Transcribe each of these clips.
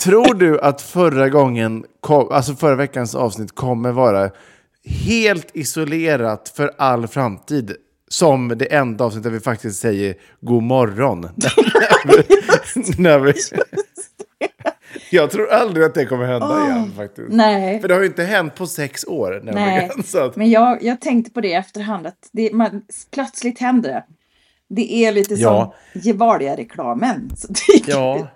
Tror du att förra gången, kom, alltså förra veckans avsnitt kommer vara helt isolerat för all framtid? Som det enda avsnitt där vi faktiskt säger god morgon. När vi, jag tror aldrig att det kommer hända igen faktiskt. Nej. För det har ju inte hänt på sex år. Nej, men jag, jag tänkte på det i efterhand att det, man, plötsligt händer det. Det är lite Ja. som Gevalia-reklamen. Ja. det.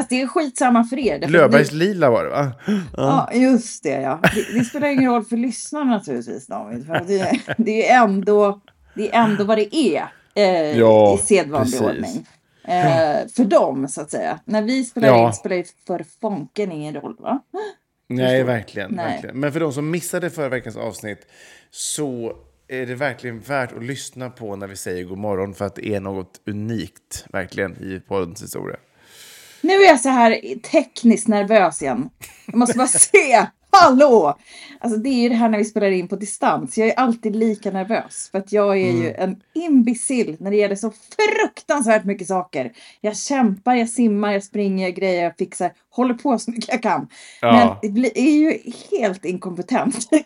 Fast det är skitsamma för er. Löfbergs det- lila var det va? Ja, just det ja. Det, det spelar ingen roll för lyssnarna naturligtvis David. För det, det är ändå det är ändå vad det är eh, Ja, i sedvanlig precis. ordning. Eh, för dem så att säga. När vi spelar Ja. in spelar det för fonken ingen roll va? Nej, verkligen, Nej. verkligen. Men för de som missade förra veckans avsnitt så är det verkligen värt att lyssna på när vi säger god morgon för att det är något unikt, verkligen, i poddens historia. Nu är jag så här tekniskt nervös igen. Jag måste bara se. Hallå! Alltså det är ju det här när vi spelar in på distans. Jag är alltid lika nervös. För att jag är ju Mm. en imbecill när det gäller så fruktansvärt mycket saker. Jag kämpar, jag simmar, jag springer, jag grejer, jag fixar. Håller på så mycket jag kan. Ja. Men det är ju helt inkompetent. Det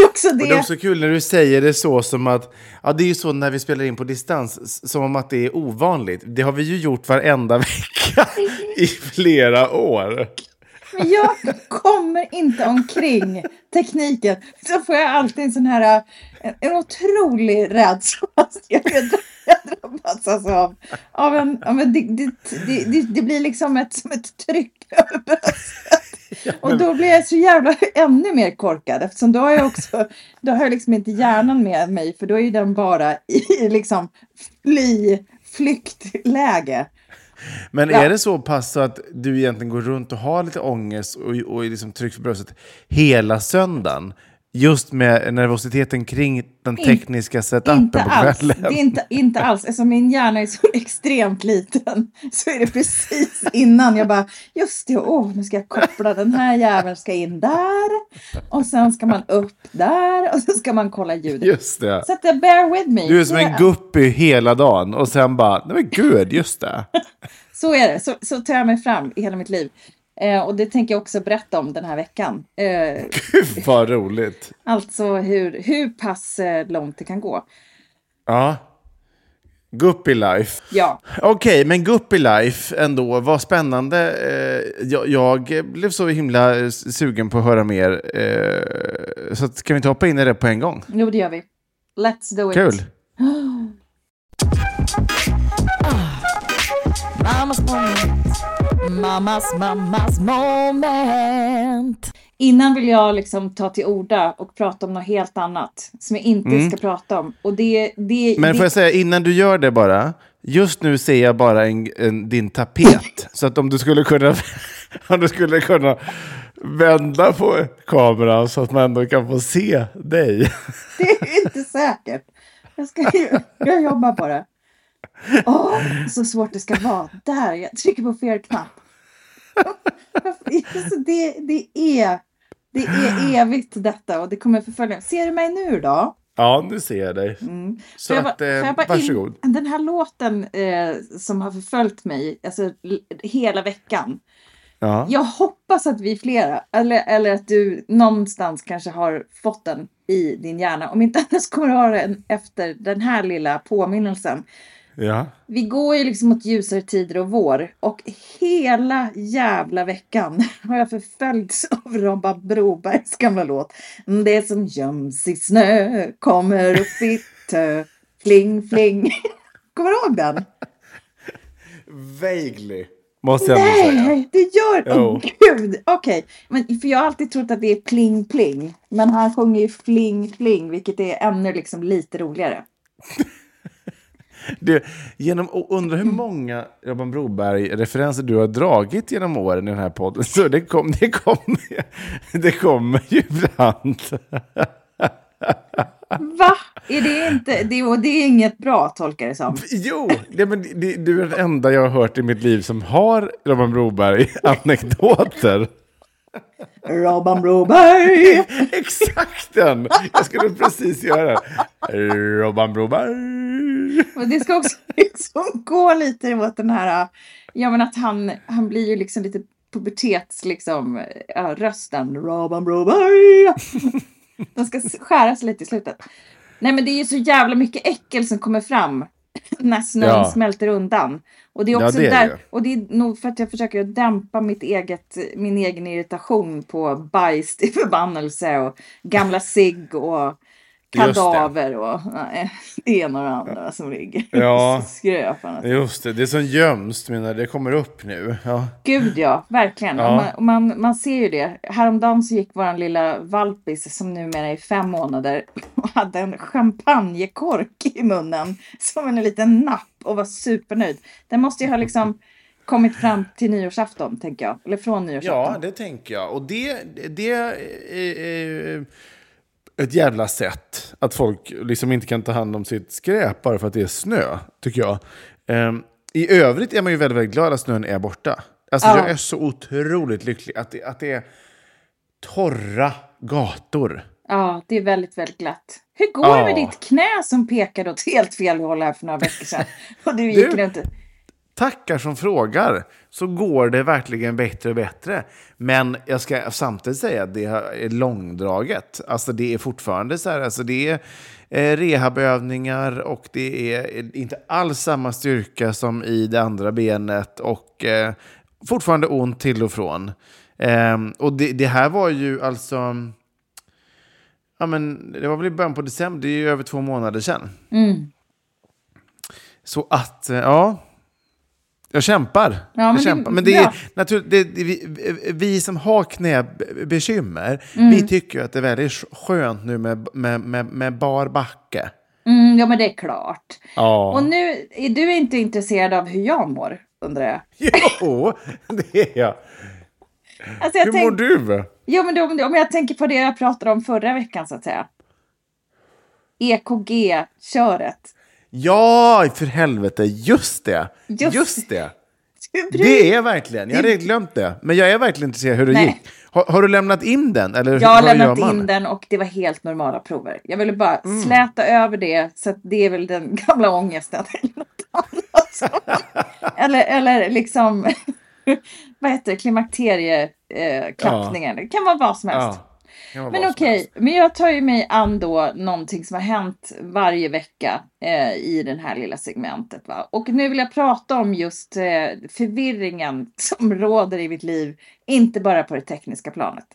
är också Och det är det. också kul när du säger det så som att, ja det är ju så när vi spelar in på distans, som om att det är ovanligt. Det har vi ju gjort varenda vecka i flera år. Men jag kommer inte omkring tekniken. Så får jag alltid en sån här en, en otrolig rädsla. Jag jag drabbats alltså av, av en, av en det, det, det, det, det blir liksom ett, som ett tryck över bröstet. Och då blir jag så jävla ännu mer korkad eftersom då har jag också, då har jag liksom inte hjärnan med mig för då är ju den bara i liksom fly, flyktläge. Men Ja. är det så pass så att du egentligen går runt och har lite ångest och, och liksom tryck för bröstet hela söndagen? Just med nervositeten kring den tekniska setupen Inte på alls. kvällen? Det är inte, inte alls. Eftersom min hjärna är så extremt liten så är det precis innan jag bara just det, åh, nu ska jag koppla den här jäveln ska in där och sen ska man upp där och så ska man kolla ljudet. Just det. Så att det bear with me. Du är som en guppy hela dagen och sen bara, nej men gud, just det. Så är det. Så, så tar jag mig fram i hela mitt liv. Eh, och det tänker jag också berätta om den här veckan. Eh, Gud vad roligt. alltså hur, hur pass eh, långt det kan gå. Ja. Guppy Life. Ja. Okej, men Guppy Life ändå, vad spännande. Eh, jag, jag blev så himla eh, sugen på att höra mer. Eh, så att, kan vi inte hoppa in i det på en gång? Jo, det gör vi. Let's do it. Kul! Mamas, mamas moment. Innan vill jag liksom ta till orda och prata om något helt annat som jag inte ska prata om. Och det, det, Men det, får jag säga innan du gör det bara. Just nu ser jag bara en, en, din tapet. så att om du skulle kunna om du skulle kunna vända på kameran så att man ändå kan få se dig. det är inte säkert. Jag, ska, jag jobbar på det. Åh, så svårt det ska vara. Där, jag trycker på fel knapp. Alltså, det, det, är, det är evigt detta och det kommer förfölja. Ser du mig nu då? Ja, nu ser jag dig. Så Får jag bara- att, eh, jag bara in- varsågod. Den här låten eh, som har förföljt mig alltså, hela veckan. Ja. Jag hoppas att vi är flera, eller, eller att du någonstans kanske har fått den i din hjärna. Om inte annars kommer du ha den efter den här lilla påminnelsen. Ja. Vi går ju liksom mot ljusare tider och vår och hela jävla veckan har jag förföljts av Robban Brobergs gamla låt. Det som göms i snö kommer upp i tö. Fling fling. Kommer du ihåg den? Vaguely. Måste jag ändå säga. Nej, det gör... Åh Jo. gud! Okej, men för jag har alltid trott att det är pling pling. Men han sjunger ju fling fling, vilket är ännu liksom lite roligare. Det, genom, och undrar hur många Robban Broberg-referenser du har dragit genom åren i den här podden. Så det kommer det kom, det kommer ju ibland. Va? Är det inte... Det, det är inget bra, tolkar det som. Jo, det, men det, du är den enda jag har hört i mitt liv som har Robban Broberg-anekdoter. Robban Broberg! Exakt den! Jag skulle precis göra det. Robban Broberg. Men det ska också liksom gå lite mot den här... Ja, men att han, han blir ju liksom lite pubertets, liksom, ja, rösten. Robban Broberg! Den ska skäras lite i slutet. Nej, men det är ju så jävla mycket äckel som kommer fram när snön Ja. smälter undan. Och det är Ja, också det är där, det. och det är nog för att jag försöker dämpa mitt eget, min egen irritation på bajs till förbannelse och gamla cigg och det. Kadaver och nej, det ena och det andra som ligger. Ja. Skröparna. Just det, det som göms, menar det kommer upp nu. Ja. Gud ja, verkligen. Ja. Och man, och man, man ser ju det. Häromdagen så gick våran lilla valpis som numera är fem månader och hade en champagnekork i munnen som en liten napp och var supernöjd. Den måste ju ha liksom kommit fram till nyårsafton, tänker jag. Eller från nyårsafton. Ja, det tänker jag. Och det, det är är ett jävla sätt att folk liksom inte kan ta hand om sitt skräp bara för att det är snö, tycker jag. Ehm, I övrigt är man ju väldigt, väldigt glad att snön är borta. Alltså, Ja. Jag är så otroligt lycklig att det, att det är torra gator. Ja, det är väldigt, väldigt glatt. Hur går det med Ja. ditt knä som pekade åt helt fel håll här för några veckor sedan? Och du gick Du- runt... Tackar som frågar, så går det verkligen bättre och bättre. Men jag ska samtidigt säga att det är långdraget. Alltså det är fortfarande så här, alltså det är eh, rehabövningar och det är inte alls samma styrka som i det andra benet och eh, fortfarande ont till och från. Ehm, och det, det här var ju alltså... Ja, men det var väl i början på december, det är ju över två månader sedan. Mm. Så att, eh, ja. Jag kämpar. men jag det- kämpar. Men det är naturligt, det, det, vi, vi som har knäbekymmer, Mm. vi tycker att det är väldigt skönt nu med, med, med, med bar backe. Mm, ja, men det är klart. Ja. Och nu är du inte intresserad av hur jag mår, undrar jag. Jo, det är jag. Alltså, jag Hur tänk... mår du? Jo, men då, om jag tänker på det jag pratade om förra veckan, så att säga. EKG-köret. Ja, för helvete, just det. Just- Just, det. Det är verkligen, jag hade glömt det. Men jag är verkligen intresserad hur det Nej. gick. Har, har du lämnat in den? Eller Jag har lämnat in den och det var helt normala prover. Jag ville bara Mm. släta över det så att det är väl den gamla ångesten eller något annat. eller, eller liksom, vad heter det, klimakterieklappningen. Eh, klappningen. Det kan vara vad som helst. Ja. Men okej, men jag tar ju mig an då någonting som har hänt varje vecka eh, i det här lilla segmentet. Va? Och nu vill jag prata om just eh, förvirringen som råder i mitt liv, inte bara på det tekniska planet.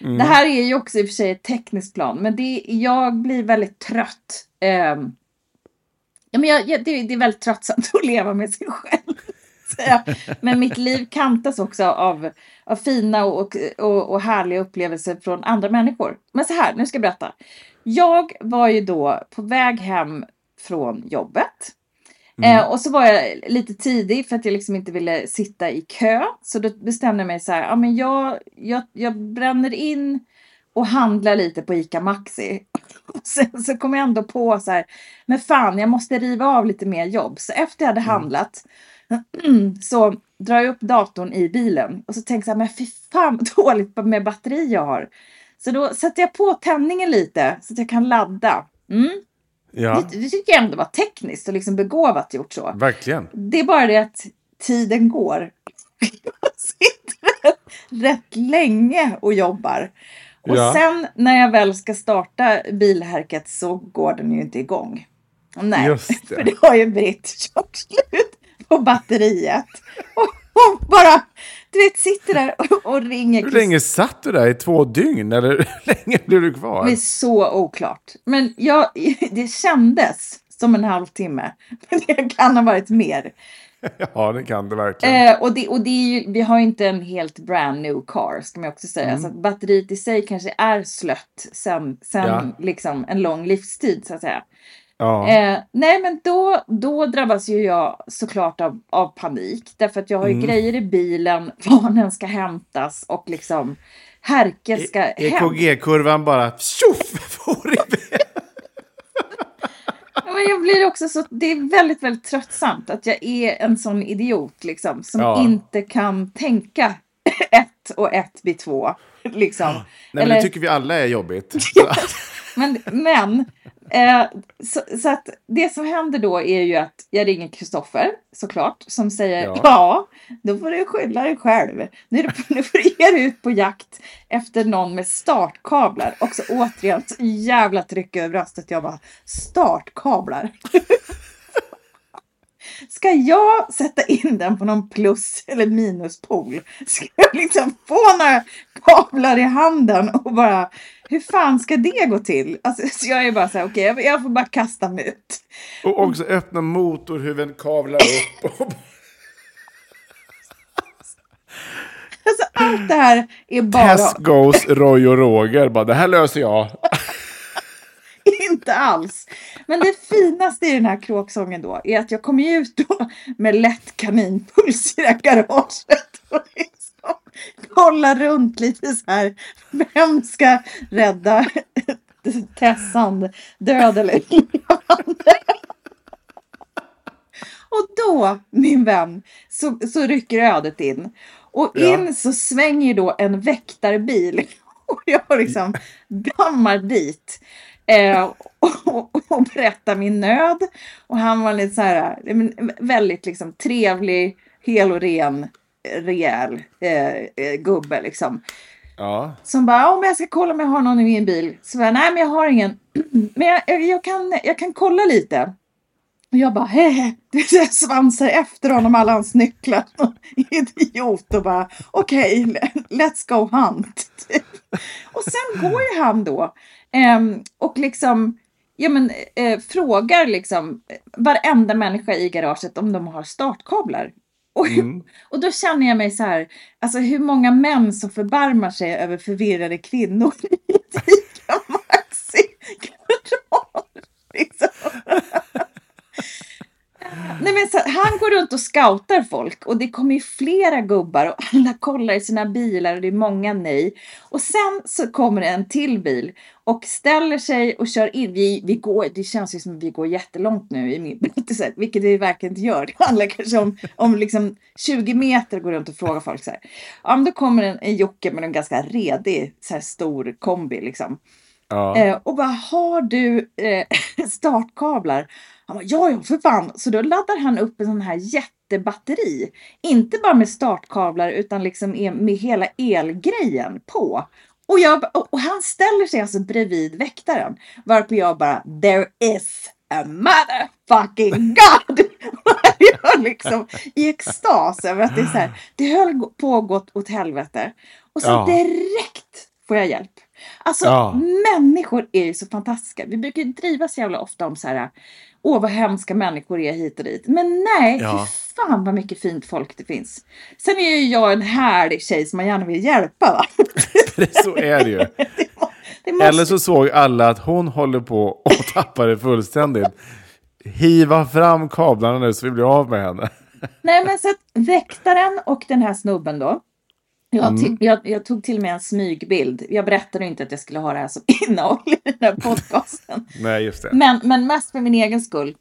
Mm. Det här är ju också i och för sig ett tekniskt plan, men det, jag blir väldigt trött. ja, men jag, jag, det, det är väldigt tröttsamt att leva med sig själv. Jag- Men mitt liv kantas också av, av fina och, och, och härliga upplevelser från andra människor. Men så här, nu ska jag berätta. Jag var ju då på väg hem från jobbet. Eh, och så var jag lite tidig för att jag liksom inte ville sitta i kö. Så då bestämde jag mig så här, ja men jag, jag, jag bränner in och handlar lite på ICA Maxi. Och sen så kom jag ändå på så här, men fan jag måste riva av lite mer jobb. Så efter jag hade handlat så drar jag upp datorn i bilen och så tänker jag så här, men fy fan vad dåligt med batteri jag har. Så då sätter jag på tändningen lite så att jag kan ladda. Mm. Ja, Det, det tycker jag ändå var tekniskt och liksom begåvat gjort så. verkligen. Det är bara det att tiden går. Jag sitter rätt länge och jobbar. Och Ja. sen när jag väl ska starta bilhärket så går den ju inte igång. Nej, det. för det har ju Britt kört slut på batteriet. Och hon bara, du vet, sitter där och, och ringer. Hur länge satt du där? I två dygn? Eller hur länge blev du kvar? Det är så oklart. Men jag, det kändes som en halvtimme. Men det kan ha varit mer. Ja, det kan det verkligen. Eh, och det, och det är ju, vi har ju inte en helt brand new car ska man också säga. Mm. Så att batteriet i sig kanske är slött sen, sen Ja. liksom en lång livstid så att säga. Ja. Eh, nej men då, då drabbas ju jag såklart av, av panik. Därför att jag har ju Mm. grejer i bilen, barnen ska hämtas och liksom Härke E- ska hem. EKG-kurvan bara tjoff men jag blir också så, det är väldigt, väldigt tröttsamt att jag är en sån idiot liksom. Som Ja. inte kan tänka ett och ett blir två. Liksom. Nej, men Eller- det tycker vi alla är jobbigt. Men, men eh, så, så att det som händer då är ju att jag ringer Kristoffer såklart som säger Ja. ja. då får du skylla dig själv. Nu, är det, nu får du ge dig ut på jakt efter någon med startkablar. Och så återigen så jävla tryck över bröstet. Jag bara startkablar. Ska jag sätta in den på någon plus eller minuspol? Ska jag liksom få några kablar i handen och bara hur fan ska det gå till? Alltså, så jag är bara så här, okej, jag, jag får bara kasta mig ut. Och också öppna motorhuven, kavlar upp. Och... Alltså, allt det här är bara Tess goes Roy och Roger. Bara, det här löser jag. inte alls. Men det finaste i den här kråksången då är att jag kommer ut då med lätt kaninpuls i det här garaget. Kollar runt lite så här. Vem ska rädda Tessan död eller levande? Och då, min vän, så, så rycker ödet in. Och Ja. in så svänger då en väktarbil. Och jag liksom dammar dit. Eh, och, och berättar min nöd. Och han var lite så här, väldigt liksom trevlig, hel och ren, rejäl eh, eh, gubbe liksom. Ja. Som bara, om jag ska kolla om jag har någon i min bil. Så jag, nej men jag har ingen. Men jag, jag, jag, kan, jag kan kolla lite. Och jag bara, hehe, jag svansar efter honom alla hans nycklar. Idiot och bara, okej, let's go hunt. Och sen går ju han då ehm, och liksom, ja men eh, frågar liksom varenda människa i garaget om de har startkablar. Och, och då känner jag mig så här, alltså hur många män som förbarmar sig över förvirrade kvinnor i ICA Maxi-garage. Liksom. Nej, men så, han går runt och scoutar folk och det kommer ju flera gubbar och alla kollar i sina bilar och det är många nej. Och sen så kommer det en till bil och ställer sig och kör in. Vi, vi går, det känns ju som att vi går jättelångt nu i min berättelse, vilket vi verkligen inte gör. Det handlar kanske om, om liksom 20 meter går runt och frågar folk så här. Ja, men då kommer en, en Jocke med en ganska redig så här stor kombi liksom. Ja. Eh, och bara, har du eh, startkablar? Han bara, ja, ja, för fan. Så då laddar han upp en sån här jättebatteri. Inte bara med startkablar utan liksom e- med hela elgrejen på. Och, jag, och, han ställer sig alltså bredvid väktaren. Varpå jag bara, there is a motherfucking God! Jag liksom i extas över att det är så här, det höll på att gå åt helvete. Och så Ja. direkt får jag hjälp. Alltså Ja. människor är ju så fantastiska. Vi brukar ju driva så jävla ofta om så här, åh vad hemska människor är hit och dit. Men nej, Ja. fy fan vad mycket fint folk det finns. Sen är ju jag en härlig tjej som man gärna vill hjälpa va. Så är det ju. Det måste... Eller så såg alla att hon håller på att tappa det fullständigt. Hiva fram kablarna nu så vi blir av med henne. Nej men så att väktaren och den här snubben då. Jag, Mm. jag, jag tog till mig en smygbild. Jag berättade inte att jag skulle ha det här som innehåll i den här podcasten. Nej, just det. Men, men mest för min egen skull.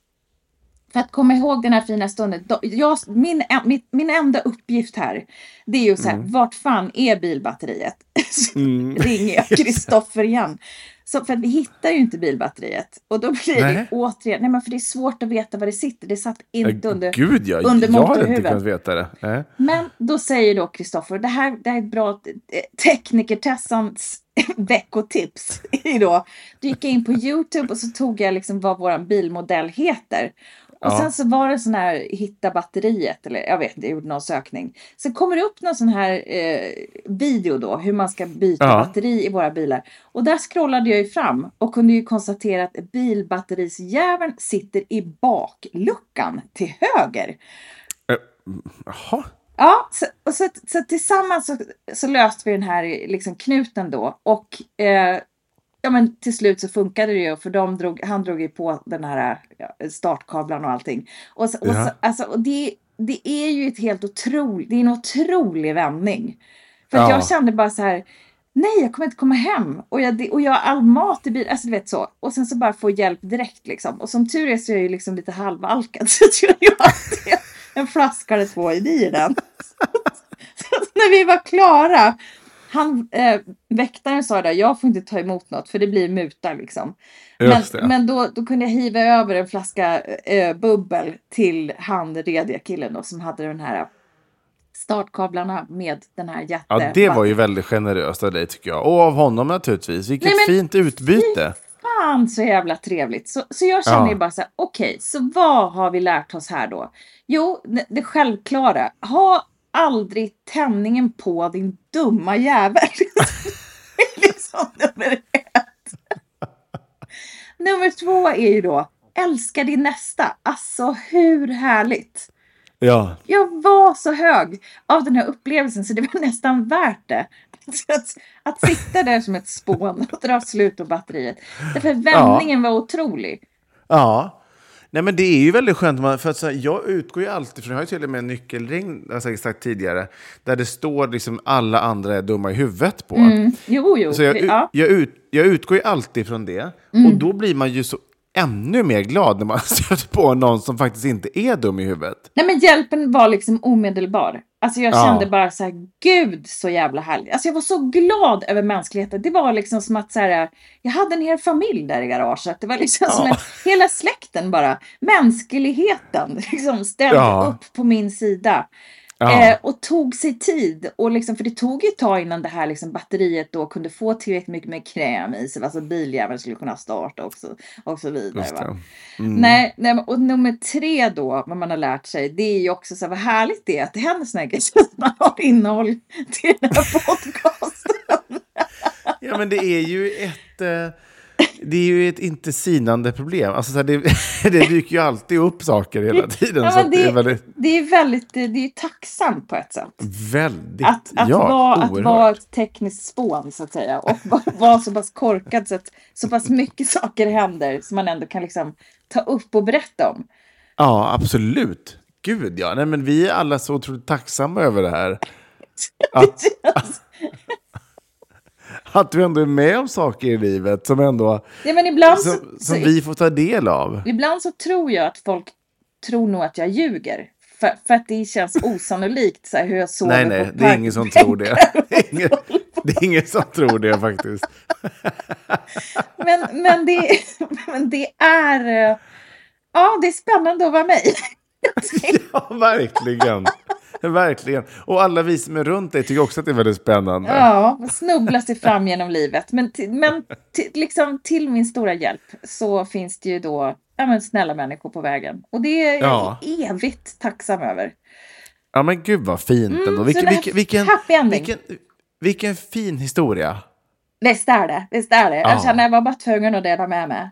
För att komma ihåg den här fina stunden. Jag, min, mitt, min enda uppgift här. Det är ju så här, vart fan är bilbatteriet? Så ringer jag Kristoffer igen. Så, för att vi hittar ju inte bilbatteriet. Och då blir det Nej. återigen, nej men för det är svårt att veta vad det sitter. Det satt inte under, Gud ja, under jag hade inte motorhuven. kunnat veta det. Nej. Men då säger då Kristoffer, det här, det här är ett bra eh, tekniker-Tessans veckotips. är då, då gick jag in på YouTube och så tog jag liksom vad vår bilmodell heter. Och Ja. sen så var det sån här hitta batteriet, eller jag vet inte, jag gjorde någon sökning. Sen kommer det upp någon sån här eh, video då, hur man ska byta Ja. batteri i våra bilar. Och där scrollade jag ju fram och kunde ju konstatera att bilbatterisjäveln sitter i bakluckan till höger. Jaha. Ja, så, och så, så tillsammans så, så löste vi den här liksom, knuten då. Och eh, ja, men till slut så funkade det ju. För de drog, han drog ju på den här ja, startkablarna och allting. Och, så, och, så, alltså, och det, det är ju ett helt otroligt, det är en otrolig vändning. För Ja. jag kände bara så här. Nej, jag kommer inte komma hem. Och jag, och jag har all mat i bilen. Alltså du vet så. Och sen så bara få hjälp direkt liksom. Och som tur är så är jag ju liksom lite halvalkad. Så jag har en flaska eller två i bilen. Så att när vi var klara. Han, eh, väktaren sa där, jag får inte ta emot något för det blir muta liksom. Just det. Men, men då, då kunde jag hiva över en flaska eh, bubbel till han rediga killen då som hade den här startkablarna med den här jätte... Ja, det var ju väldigt generöst av dig tycker jag. Och av honom naturligtvis. Vilket Nej, men- fint utbyte. fan så jävla trevligt. Så, så jag känner Ja. ju bara så här, okej, så vad har vi lärt oss här då? Jo, det, det självklara. Ha aldrig tändningen på din dumma jävel. Det är liksom nummer ett. nummer två är ju då, älska din nästa. Alltså hur härligt? Ja. Jag var så hög av den här upplevelsen så det var nästan värt det. Så Att, att sitta där som ett spån och dra slut på batteriet. Därför vändningen var otrolig. Ja. Nej men det är ju väldigt skönt, man- för att här, jag utgår ju alltid från, jag har ju till och med en nyckelring, jag har sagt tidigare, där det står liksom alla andra är dumma i huvudet på. Jo, jo. Så jag, ja. Mm. jag, ut, jag utgår ju alltid från det. Och då blir man ju så ännu mer glad när man stöter på någon som faktiskt inte är dum i huvudet. Nej men hjälpen var liksom omedelbar. Alltså jag Ja. kände bara så här, gud så jävla härligt. Alltså jag var så glad över mänskligheten. Det var liksom som att så här, jag hade en hel familj där i garaget. Det var liksom som Ja. en, hela släkten bara. Mänskligheten liksom ställde Ja. upp på min sida. Ja. Eh, och tog sig tid. Och liksom, för det tog ju ett tag innan det här liksom, batteriet då kunde få tillräckligt mycket med kräm i sig. Alltså biljäveln skulle kunna starta också. Och så vidare. Det. Nej, nej, och nummer tre då, vad man har lärt sig, det är ju också så här, vad härligt det är att det händer såna här grejer, man har innehåll till den här podcasten. Ja, men det är ju ett... Eh, det är ju ett inte sinande problem. Alltså, så här, det, det dyker ju alltid upp saker hela tiden. Ja, att det är väldigt, det är väldigt, det är tacksamt på ett sätt. väldigt... Att, att, ja, vara, att vara ett tekniskt spån så att säga. Och vara- vara så pass korkad så att så pass mycket saker händer som man ändå kan liksom ta upp och berätta om. Ja, absolut. Gud, ja. Nej, men vi är alla så otroligt tacksamma över det här. Att, att du ändå är med om saker i livet som, ändå, Ja, men ibland, så, som, som så, vi får ta del av. ibland så tror jag att folk tror nog att jag ljuger. För, för att det känns osannolikt så här, hur jag sover Nej, nej, det är ingen som tror det. Det är ingen, det är ingen som tror det faktiskt. Men, men, det, men det är... eh, Ja, det är spännande att vara mig. Ja, verkligen. Verkligen. Och alla vi som är runt dig tycker också att det är väldigt spännande. Ja, snubbla sig fram genom livet. Men, men liksom, till min stora hjälp så finns det ju då ja, men, snälla människor på vägen. Och det är jag Ja. evigt tacksam över. Ja men gud vad fint Mm, ändå. så Vilken, vilken, vilken, vilken, vilken fin historia. Visst är det, visst är det. Ja. Jag känner jag var bara tvungen att dela med mig.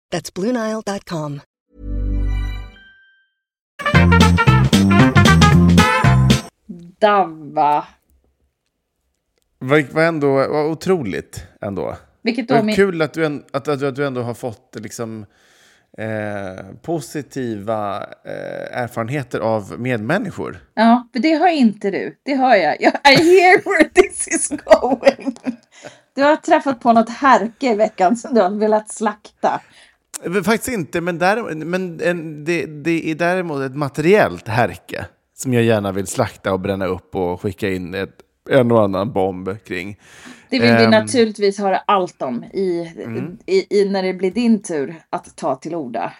That's BlueNile.com. Davva. Vad, ändå, vad otroligt ändå. Vilket då min... kul att du, en, att, att, att du ändå har fått liksom, eh, positiva eh, erfarenheter av medmänniskor. Ja, för det har inte du. Det har jag. jag. I hear where this is going. Du har träffat på något härke i veckan som du har velat slakta. Eh, Faktiskt inte, men, där, men en, det, det är däremot ett materiellt härke som jag gärna vill slakta och bränna upp och skicka in ett, en och annan bomb kring. Det vill vi Ehm. naturligtvis höra allt om i, i, i, när det blir din tur att ta till orda.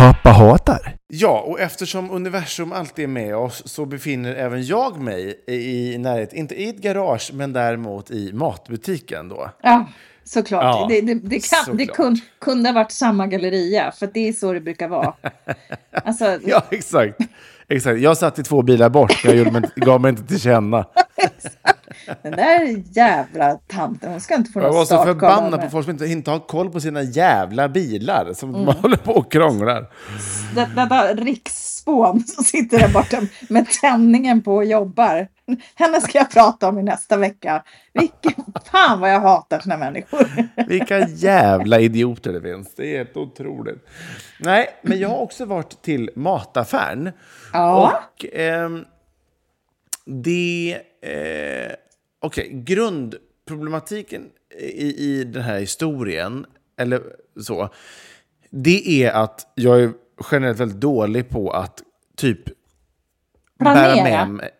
Pappa hatar. Ja, och eftersom universum alltid är med oss så befinner även jag mig i, närhet, inte i ett garage, men däremot i matbutiken då. Ja, såklart. Ja, det, det, det, kan, det såklart. kun, kunde ha varit samma galleria, för det är så det brukar vara. Alltså, Ja, exakt. exakt. Jag satt i två bilar bort, jag gjorde mig, gav mig inte till känna. den där jävla tanten, hon ska inte få Jag någon var så förbannad på folk som inte, inte har koll på sina jävla bilar, som Mm. håller på och krånglar. Det- Detta riksspån som sitter där borta med tändningen på och jobbar. Henne ska jag prata om i nästa vecka. Vilken fan vad jag hatar såna människor. Vilka jävla idioter det finns. Det är helt otroligt. Nej, men jag har också varit till mataffären. Ja. Och ehm, det... Eh, Okej, grundproblematiken i, i den här historien, eller så, det är att jag är generellt väldigt dålig på att typ Planera. bära med mig.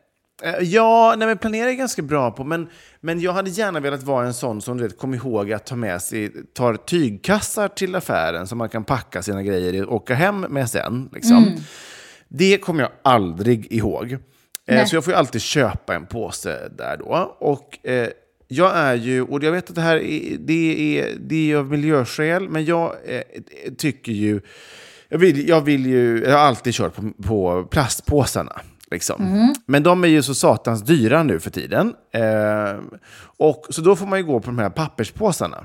Eh, Ja, nej, men planera är jag ganska bra på, men, men jag hade gärna velat vara en sån som du vet, kom ihåg att ta med sig, tar tygkassar till affären som man kan packa sina grejer i och åka hem med sen. Liksom. Det kommer jag aldrig ihåg. Eh, så jag får ju alltid köpa en påse där då. Och eh, jag är ju, och jag vet att det här är, det är, det är av miljöskäl, men jag eh, tycker ju, jag vill, jag vill ju, jag har alltid kört på, på plastpåsarna. Liksom. Men de är ju så satans dyra nu för tiden. Eh, och, så då får man ju gå på de här papperspåsarna.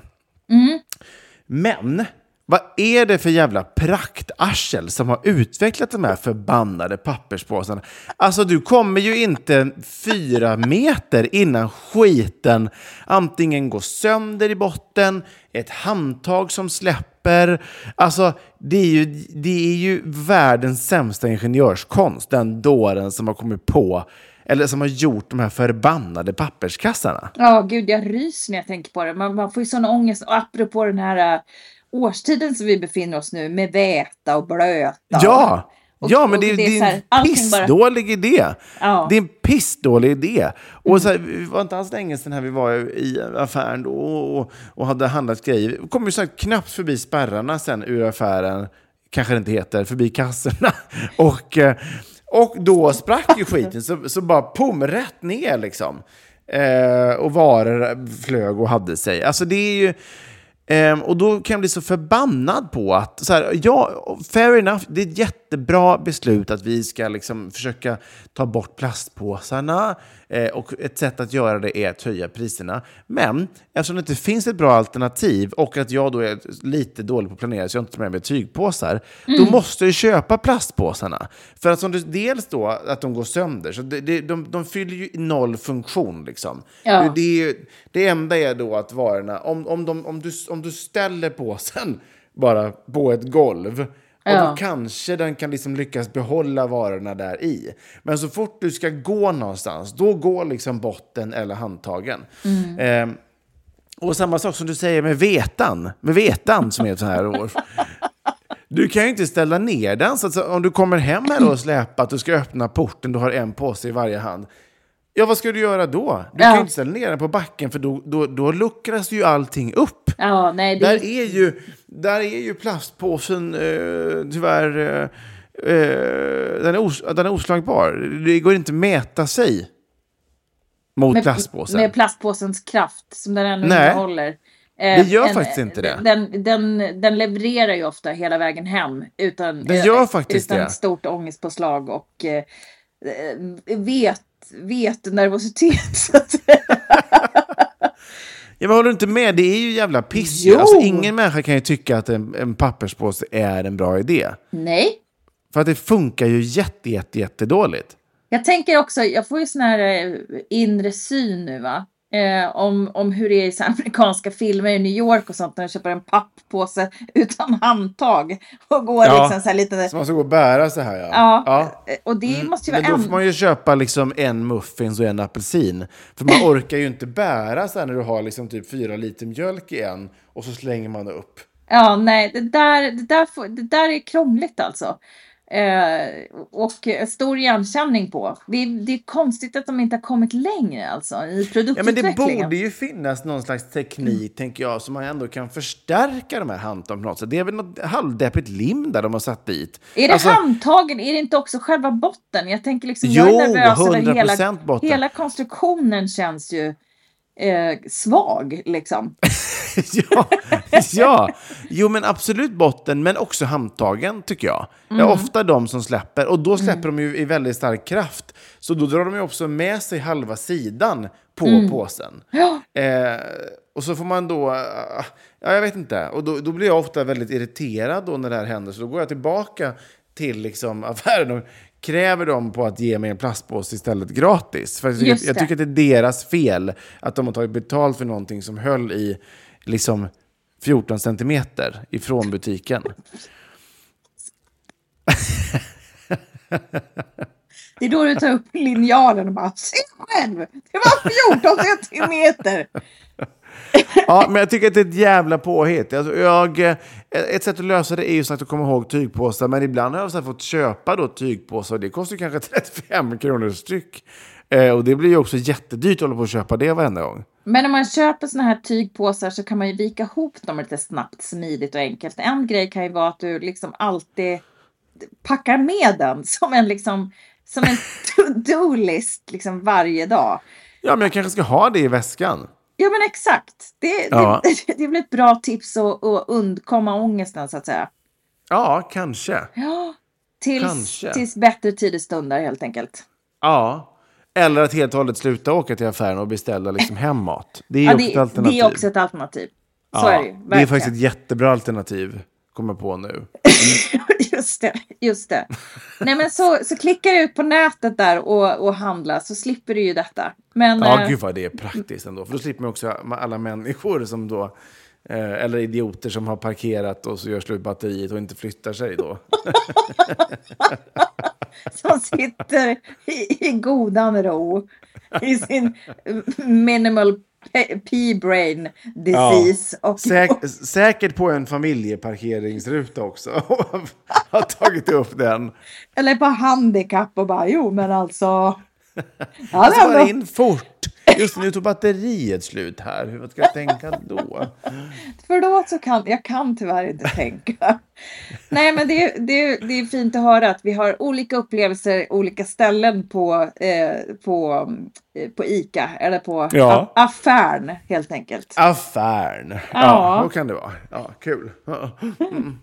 Men vad är det för jävla praktarsel som har utvecklat de här förbannade papperspåsarna? Alltså du kommer ju inte fyra meter innan skiten antingen går sönder i botten, ett handtag som släpper. Alltså det är ju, det är ju världens sämsta ingenjörskonst, den dåren som har kommit på eller som har gjort de här förbannade papperskassarna. Ja, gud, jag ryser när jag tänker på det. Man, man får ju sån ångest. Och apropå den här uh, årstiden som vi befinner oss nu med väta och blöta. Ja! Och- ja, men det, det är det är här, en bara- pissdålig idé. Ja. Det är en pissdålig idé. Och så här, vi var inte alls länge sedan här vi var i affären då och, och hade handlat grejer. Vi kom ju så här knappt förbi spärrarna sen ur affären, kanske det inte heter, förbi kassorna. Och, eh, och då sprack ju skiten, så, så bara pum, rätt ner liksom. Eh, och varor flög och hade sig. Alltså det är ju... Ehm, och då kan jag bli så förbannad på att, så här, ja, fair enough, det är ett jättebra beslut att vi ska liksom försöka ta bort plastpåsarna. Eh, och ett sätt att göra det är att höja priserna. Men eftersom det inte finns ett bra alternativ och att jag då är lite dålig på att planera så jag inte tar med mig tygpåsar, då måste jag köpa plastpåsarna. För att som du, dels då att de går sönder, så det, det, de, de fyller ju noll funktion. Liksom. Ja. Det, det, det enda är då att varorna, om, om, de, om, du, om du ställer påsen bara på ett golv, och Ja. då kanske den kan liksom lyckas behålla varorna där i. Men så fort du ska gå någonstans, då går liksom botten eller handtagen. Ehm, och samma sak som du säger med vetan, med vetan som är ett så här år. Du kan ju inte ställa ner den, så att så om du kommer hem här och släpat och ska öppna porten, du har en påse i varje hand. Ja, vad ska du göra då? Du kan Ja. ju inte ställa ner den på backen för då, då, då luckras ju allting upp. Ja, nej, det Där är ju, där är ju plastpåsen eh, tyvärr... Eh, eh, den, är os, den är oslagbar. Det går inte att mäta sig mot plastpåsen. Med plastpåsens kraft som den ändå Nej. Det Eh, gör faktiskt inte det. Den, den, den levererar ju ofta hela vägen hem utan, Den gör faktiskt utan det. stort ångestpåslag och eh, eh, vet, vet nervositet. Så att, Ja, men håller du inte med? Det är ju jävla piss. Alltså, ingen människa kan ju tycka att en, en papperspåse är en bra idé. nej. För att det funkar ju jätte, jätte, jättedåligt. Jag tänker också, jag får ju sån här eh, inre syn nu va. Eh, om, om hur det är i så amerikanska filmer i New York och sånt när de köper en papppåse utan handtag och går Ja. liksom så här lite... Så man ska gå och bära så här, ja. Ja, eh, och det måste ju Men vara då en... får man ju köpa liksom en muffins och en apelsin. För man orkar ju inte bära så här när du har liksom typ fyra liter mjölk i en och så slänger man upp. Ja, nej, det där, det där, får, det där är krångligt alltså. Eh, och stor igenkänning på. Det är, det är konstigt att de inte har kommit längre alltså i Ja, men det produktutvecklingen. borde ju finnas någon slags teknik, tänker jag, som man ändå kan förstärka de här handtagen på något sätt. Det är väl något halvdeppigt lim där de har satt dit. Är det Alltså, handtagen? Är det inte också själva botten? Jag tänker liksom, Jo, jag är nervös över 100% hela, botten. hela konstruktionen känns ju eh, svag liksom. ja, ja, jo men absolut botten, men också handtagen tycker jag. Det Mm. är ofta de som släpper, och då släpper de ju i väldigt stark kraft. Så då drar de ju också med sig halva sidan på Mm. påsen. Eh, och så får man då, ah, ja jag vet inte, och då, då blir jag ofta väldigt irriterad då när det här händer. Så då går jag tillbaka till liksom affären och kräver dem på att ge mig en plastpåse istället gratis. För jag jag tycker att det är deras fel att de har tagit betalt för någonting som höll i liksom 14 centimeter ifrån butiken. Det är då du tar upp linjalen och bara, se själv! Det var 14 centimeter! Ja, men jag tycker att det är ett jävla påhitt. Alltså, jag, eh, ett sätt att lösa det är ju så att du kommer ihåg tygpåsar, men ibland har jag så fått köpa då tygpåsar det kostar kanske 35 kronor styck. Eh, och det blir ju också jättedyrt att hålla på att köpa det varenda gång. Men om man köper såna här tygpåsar så kan man ju vika ihop dem lite snabbt, smidigt och enkelt. En grej kan ju vara att du liksom alltid packar med den som en liksom som en to-do-list liksom varje dag. Ja, men jag kanske ska ha det i väskan. Ja men exakt. Det, Ja. det, det är väl ett bra tips att, att undkomma ångesten så att säga. Ja, kanske. Ja, tills, Kanske. tills bättre tider stundar helt enkelt. Ja. Eller att helt och hållet sluta åka till affären och beställa liksom hem mat. Det är Ja, också ett det, alternativ. det är också ett alternativ. Så Ja, är det ju. Det är faktiskt ett jättebra alternativ, kommer jag på nu. Just det, just det. Nej men så, så klickar du ut på nätet där och, och handla så slipper du ju detta. Men Ja, eh, gud vad det är praktiskt ändå. För då slipper man också alla människor som då, eh, eller idioter som har parkerat och så gör slut batteriet och inte flyttar sig då. som sitter i, i godan ro i sin minimal P-brain disease. Och, Säk, säkert på en familjeparkeringsruta också. har tagit upp den. eller på handikapp och bara, jo men alltså. Ja, Jag det bara är in fort. Just nu tog batteriet slut här. Hur ska jag tänka då? Förlåt, så kan, jag kan tyvärr inte tänka. Nej, men det, är- det, är- det är fint att höra att vi har olika upplevelser, olika ställen på, eh, på, eh, på ICA eller på Ja. affären helt enkelt. Affären. Ja, Ja. så kan det vara. Ja, kul. Mm.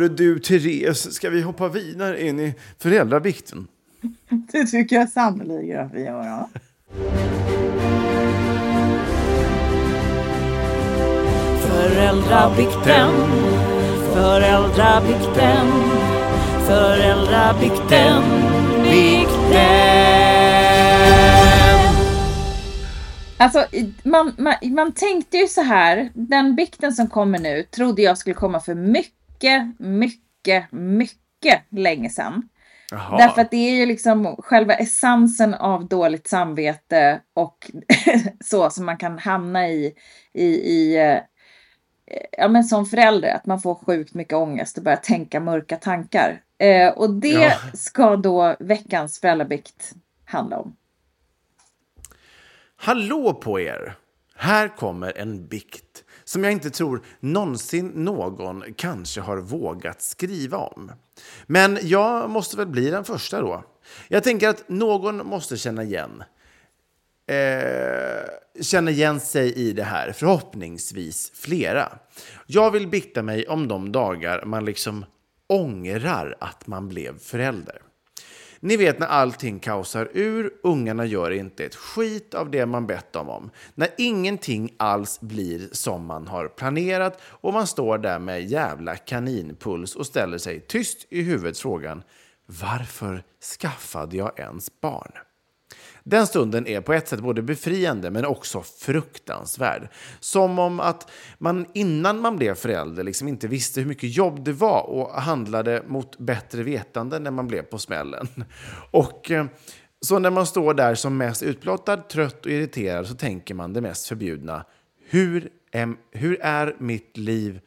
Hörru du, Therese, ska vi hoppa vidare in i föräldravikten? Det tycker jag sannerligen att vi gör. Ja. Föräldrabikten, föräldrabikten, föräldrabikten, bikten. Alltså, man, man, man tänkte ju så här, den bikten som kommer nu trodde jag skulle komma för mycket, mycket, mycket länge sedan. Jaha. Därför att det är ju liksom själva essensen av dåligt samvete och så som man kan hamna i, i, i eh, ja, men som förälder, att man får sjukt mycket ångest och börjar tänka mörka tankar. Eh, och det Ja. ska då veckans föräldrabikt handla om. Hallå på er! Här kommer en bikt som jag inte tror någonsin någon kanske har vågat skriva om. Men jag måste väl bli den första då. Jag tänker att någon måste känna igen eh, känner igen sig i det här, förhoppningsvis flera. Jag vill bikta mig om de dagar man liksom ångrar att man blev förälder. Ni vet när allting kaosar ur, ungarna gör inte ett skit av det man bett dem om. När ingenting alls blir som man har planerat och man står där med jävla kaninpuls och ställer sig tyst i huvudet frågan Varför skaffade jag ens barn? Den stunden är på ett sätt både befriande men också fruktansvärd. Som om att man innan man blev förälder liksom inte visste hur mycket jobb det var och handlade mot bättre vetande när man blev på smällen. Och eh, så när man står där som mest utblottad, trött och irriterad så tänker man det mest förbjudna. Hur, är, hur är mitt liv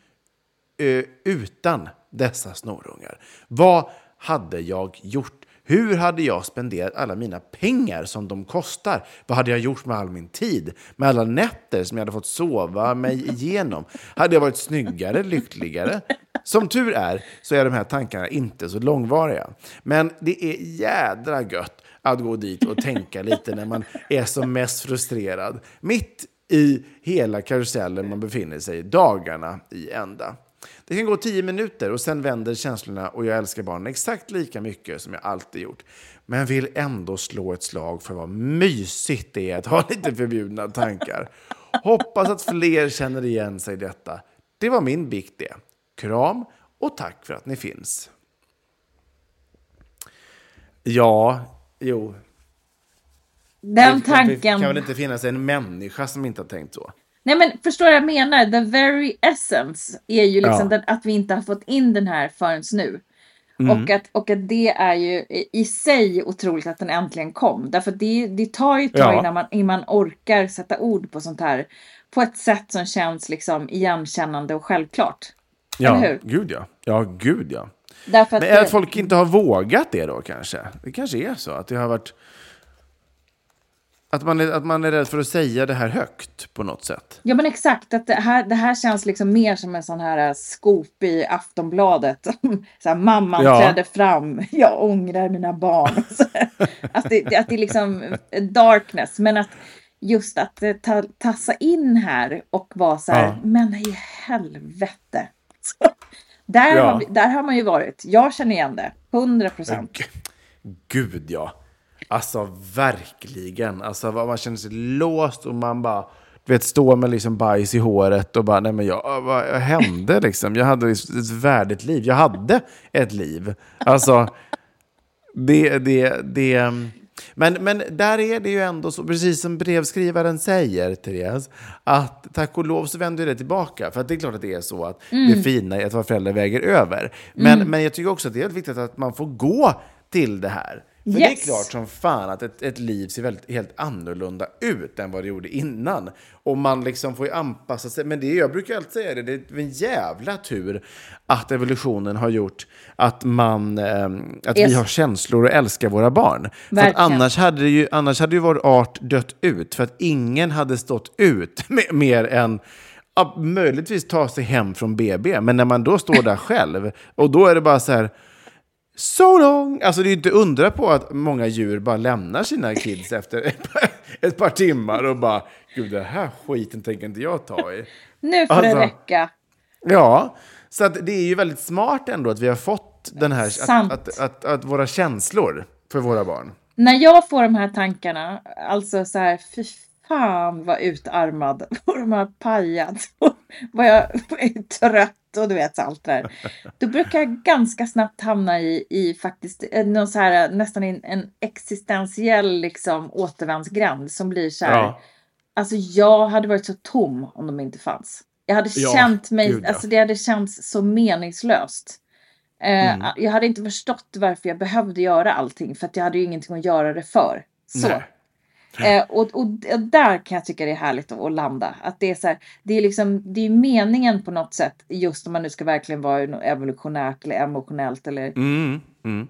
eh, utan dessa snorungar? Vad hade jag gjort? Hur hade jag spenderat alla mina pengar som de kostar? Vad hade jag gjort med all min tid? Med alla nätter som jag hade fått sova mig igenom? Hade jag varit snyggare, lyckligare? Som tur är så är de här tankarna inte så långvariga. Men det är jädra gött att gå dit och tänka lite när man är som mest frustrerad. Mitt i hela karusellen man befinner sig dagarna i ända. Det kan gå tio minuter och sen vänder känslorna och jag älskar barnen exakt lika mycket som jag alltid gjort. Men vill ändå slå ett slag för vad mysigt det är att ha lite förbjudna tankar. Hoppas att fler känner igen sig i detta. Det var min bikt det. Kram och tack för att ni finns. Ja, jo. Den Det tanken. kan väl inte finnas en människa som inte har tänkt så. Nej men förstår vad jag menar? The very essence är ju liksom Ja. den, att vi inte har fått in den här förrän nu. Mm. Och, att, och att det är ju i sig otroligt att den äntligen kom. Därför att det, det tar ju ett tag Ja. innan, man, innan man orkar sätta ord på sånt här. På ett sätt som känns liksom igenkännande och självklart. Ja, Eller hur? gud ja. Ja, gud ja. Därför att, Men är det- att folk inte har vågat det då kanske? Det kanske är så att det har varit... Att man, är, att man är rädd för att säga det här högt på något sätt. Ja men exakt, att det här, det här känns liksom mer som en sån här äh, scoop i Aftonbladet. så här, mamman Ja. trädde fram, jag ångrar mina barn. Att, det, att det är liksom darkness, men att just att eh, ta, tassa in här och vara så här, Ja. men i helvete. Där, Ja. har där har man ju varit, jag känner igen det, 100 procent. Gud ja. Alltså verkligen. Alltså man känner sig låst och man bara... Du vet, står med liksom bajs i håret och bara, nej men jag, vad hände liksom? Jag hade ett värdigt liv. Jag hade ett liv. Alltså, det, det, det... Men, men där är det ju ändå så, precis som brevskrivaren säger, Therese, att tack och lov så vänder det tillbaka. För att det är klart att det är så att det fina i att vara förälder väger över. Men, men jag tycker också att det är viktigt att man får gå till det här. För det är Yes. klart som fan att ett, ett liv ser väldigt, helt annorlunda ut än vad det gjorde innan. Och man liksom får ju anpassa sig. Men det, jag brukar alltid säga det, det är en jävla tur att evolutionen har gjort att, man, ehm, att vi Yes. har känslor och älskar våra barn. För att Verkligen. annars hade, ju, annars hade ju vår art dött ut. För att ingen hade stått ut med mer än ja, möjligtvis ta sig hem från BB. Men när man då står där själv och då är det bara så här So long! Alltså det är ju inte undra på att många djur bara lämnar sina kids efter ett par, ett par timmar och bara Gud, det här skiten tänker inte jag ta i. Nu får Alltså. det räcka. Ja, så att det är ju väldigt smart ändå att vi har fått den här, att, att, att, att våra känslor för våra barn. När jag får de här tankarna, alltså så här, fy fan vad utarmad, vad de har pajat, vad jag är trött och du vet allt det där. Då brukar jag ganska snabbt hamna i, i faktiskt eh, någon så här, nästan en, en existentiell liksom återvändsgränd som blir så här, Ja. alltså jag hade varit så tom om de inte fanns. Jag hade Ja, känt mig, gud, ja. alltså det hade känts så meningslöst. Eh, Mm. Jag hade inte förstått varför jag behövde göra allting för att jag hade ju ingenting att göra det för. Så. Nej. Eh, och, och, där kan jag tycka det är härligt att, att landa. Att det är så här, det är liksom, det är meningen på något sätt, just om man nu ska verkligen vara evolutionärt eller emotionellt eller Mm, mm.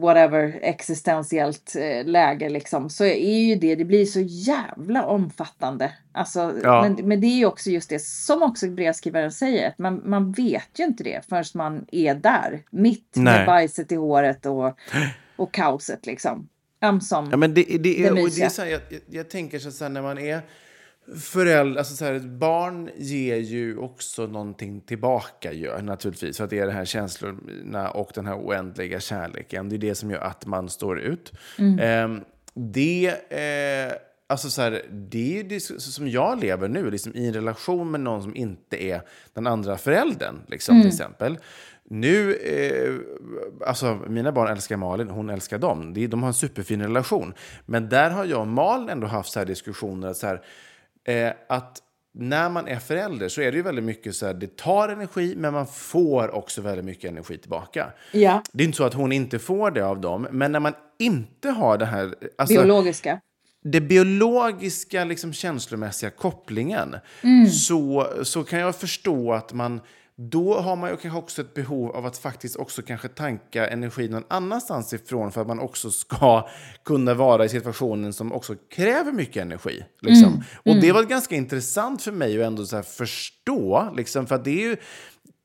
whatever existentiellt eh, läge liksom. Så är ju det, det blir så jävla omfattande. Alltså, Ja. men, men det är ju också just det som också brevskrivaren säger, att man, man vet ju inte det förrän man är där. Mitt Nej. med bajset i håret och, och kaoset liksom. Ömsom. Ja, men det, det, är, Det och det är så här, jag, jag, tänker så här, när man är förälder, alltså så här, ett barn ger ju också någonting tillbaka ju, naturligtvis. För att det är de här känslorna och den här oändliga kärleken. Det är det som gör att man står ut. Ehm, det, eh, alltså så här, det är det som jag lever nu, liksom, i en relation med någon som inte är den andra föräldern, liksom, till exempel. Nu, eh, alltså mina barn älskar Malin, hon älskar dem. De har en superfin relation. Men där har jag och Malin ändå haft så här diskussioner att, så här, eh, att när man är förälder så är det ju väldigt mycket så här, det tar energi men man får också väldigt mycket energi tillbaka. Ja, Det är inte så att hon inte får det av dem, men när man inte har det här... Alltså, biologiska. det biologiska, liksom, känslomässiga kopplingen så, så kan jag förstå att man då har man ju kanske också ett behov av att faktiskt också kanske tanka energi någon annanstans ifrån för att man också ska kunna vara i situationen som också kräver mycket energi. Liksom. Och det var ganska intressant för mig att ändå så förstå, liksom, för att det är ju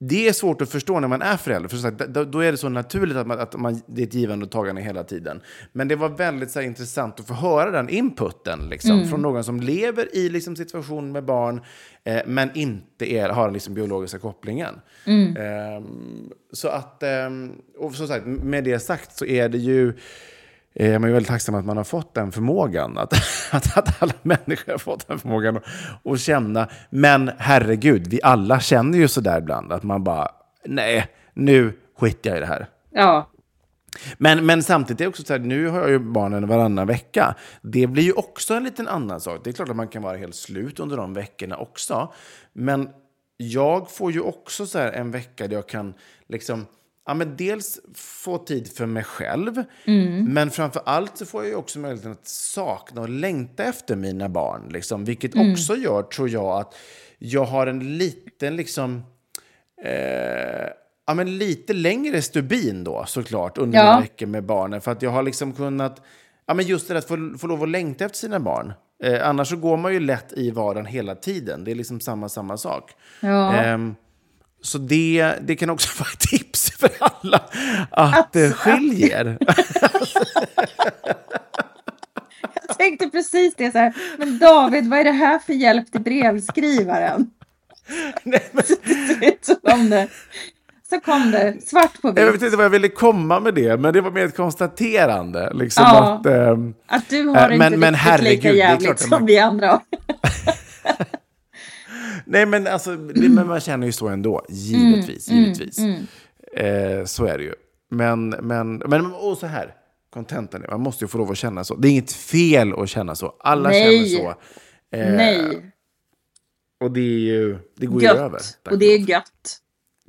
det är svårt att förstå när man är förälder. För sagt, då, är det så naturligt att, man, att man, det är ett givande och tagande hela tiden. Men det var väldigt så här, intressant att få höra den inputen liksom, från någon som lever i liksom, situation med barn eh, men inte är, har den liksom, biologiska kopplingen. Ehm, så att, ehm, och som sagt, med det sagt så är det ju Eh, Man är väldigt tacksam att man har fått den förmågan. Att, att, att alla människor har fått den förmågan att, att känna. Men herregud, vi alla känner ju sådär ibland. Att man bara, nej, nu skiter jag i det här. Ja, Men, men samtidigt är det också så här, nu har jag ju barnen varannan vecka. Det blir ju också en liten annan sak. Det är klart att man kan vara helt slut under de veckorna också. Men jag får ju också så här en vecka där jag kan liksom, ja men dels få tid för mig själv. Men framför allt så får jag ju också möjligheten att sakna och längta efter mina barn. Liksom, vilket också gör, tror jag, att jag har en liten liksom eh, ja, men lite längre stubin då såklart under Ja. mina veckor med barnen. För att jag har liksom kunnat, ja men just det där att få, få lov att längta efter sina barn. Eh, annars så går man ju lätt i vardagen hela tiden. Det är liksom samma, samma sak. ja. Ehm, så det, det kan också vara ett tips för alla att eh, skilj er. Jag tänkte precis det så här. Men David, vad är det här för hjälp till brevskrivaren? Nej, men, så kom det. Så kom det, svart på jag vet vitt. inte vad jag ville komma med det, men det var mer ett konstaterande. Liksom Ja. att, ehm, Att du har Eh, inte men- men riktigt herregud, lika jävligt som man- vi andra har. Nej, men, alltså, det, men man känner ju så ändå. Givetvis. Mm, givetvis. Eh, så är det ju. Men, men, men och så här. kontentan är. Man måste ju få lov att känna så. Det är inget fel att känna så. Alla Nej. känner så. Eh, Nej, Och det, är ju, det går ju gött. över. tack Och det är gött.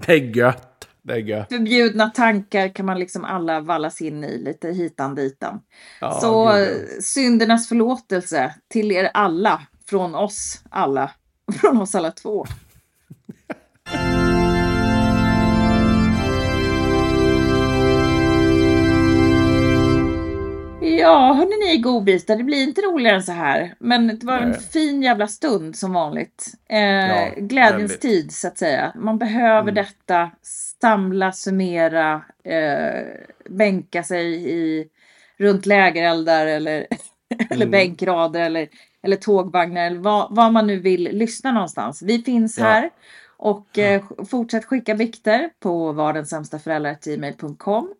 det är gött. Det är gött. Förbjudna tankar kan man liksom alla vallas in i lite hitan ditan. Ja, Så gud, syndernas förlåtelse till er alla, från oss alla, från oss alla två. Ja, hörni ni godbitar, det blir inte roligare än så här. Men det var en Nej. fin jävla stund som vanligt. Eh, Ja, glädjens väldigt. tid så att säga. Man behöver Mm. detta, samla, summera, eh, bänka sig i, runt lägereldar eller, eller Mm. bänkrader eller, eller tågvagnar eller vad, vad man nu vill lyssna någonstans. Vi finns Ja. här och eh, fortsätt skicka bikter på vardenssämstaföräldrar.gmail.com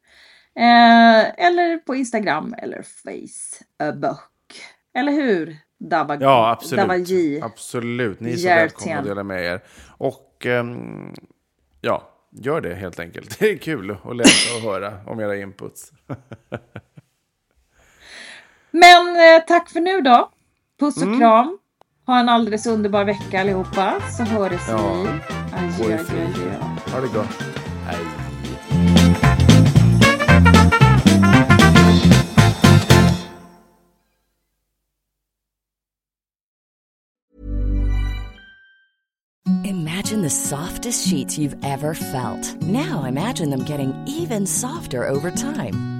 Eh, eller på Instagram eller Facebook. Eller hur? Dava, Ja, absolut. Davaji. Absolut. Ni är så välkomna att dela med er. Och ehm, ja, gör det helt enkelt. Det är kul att läsa och höra om era inputs. Men eh, tack för nu då. Puss Mm. och kram. Ha en alldeles underbar vecka allihopa. Så hörs Ja. vi. Adjö, adjö, adjö. Ha det gott. Hej. Imagine the softest sheets you've ever felt. Now imagine them getting even softer over time.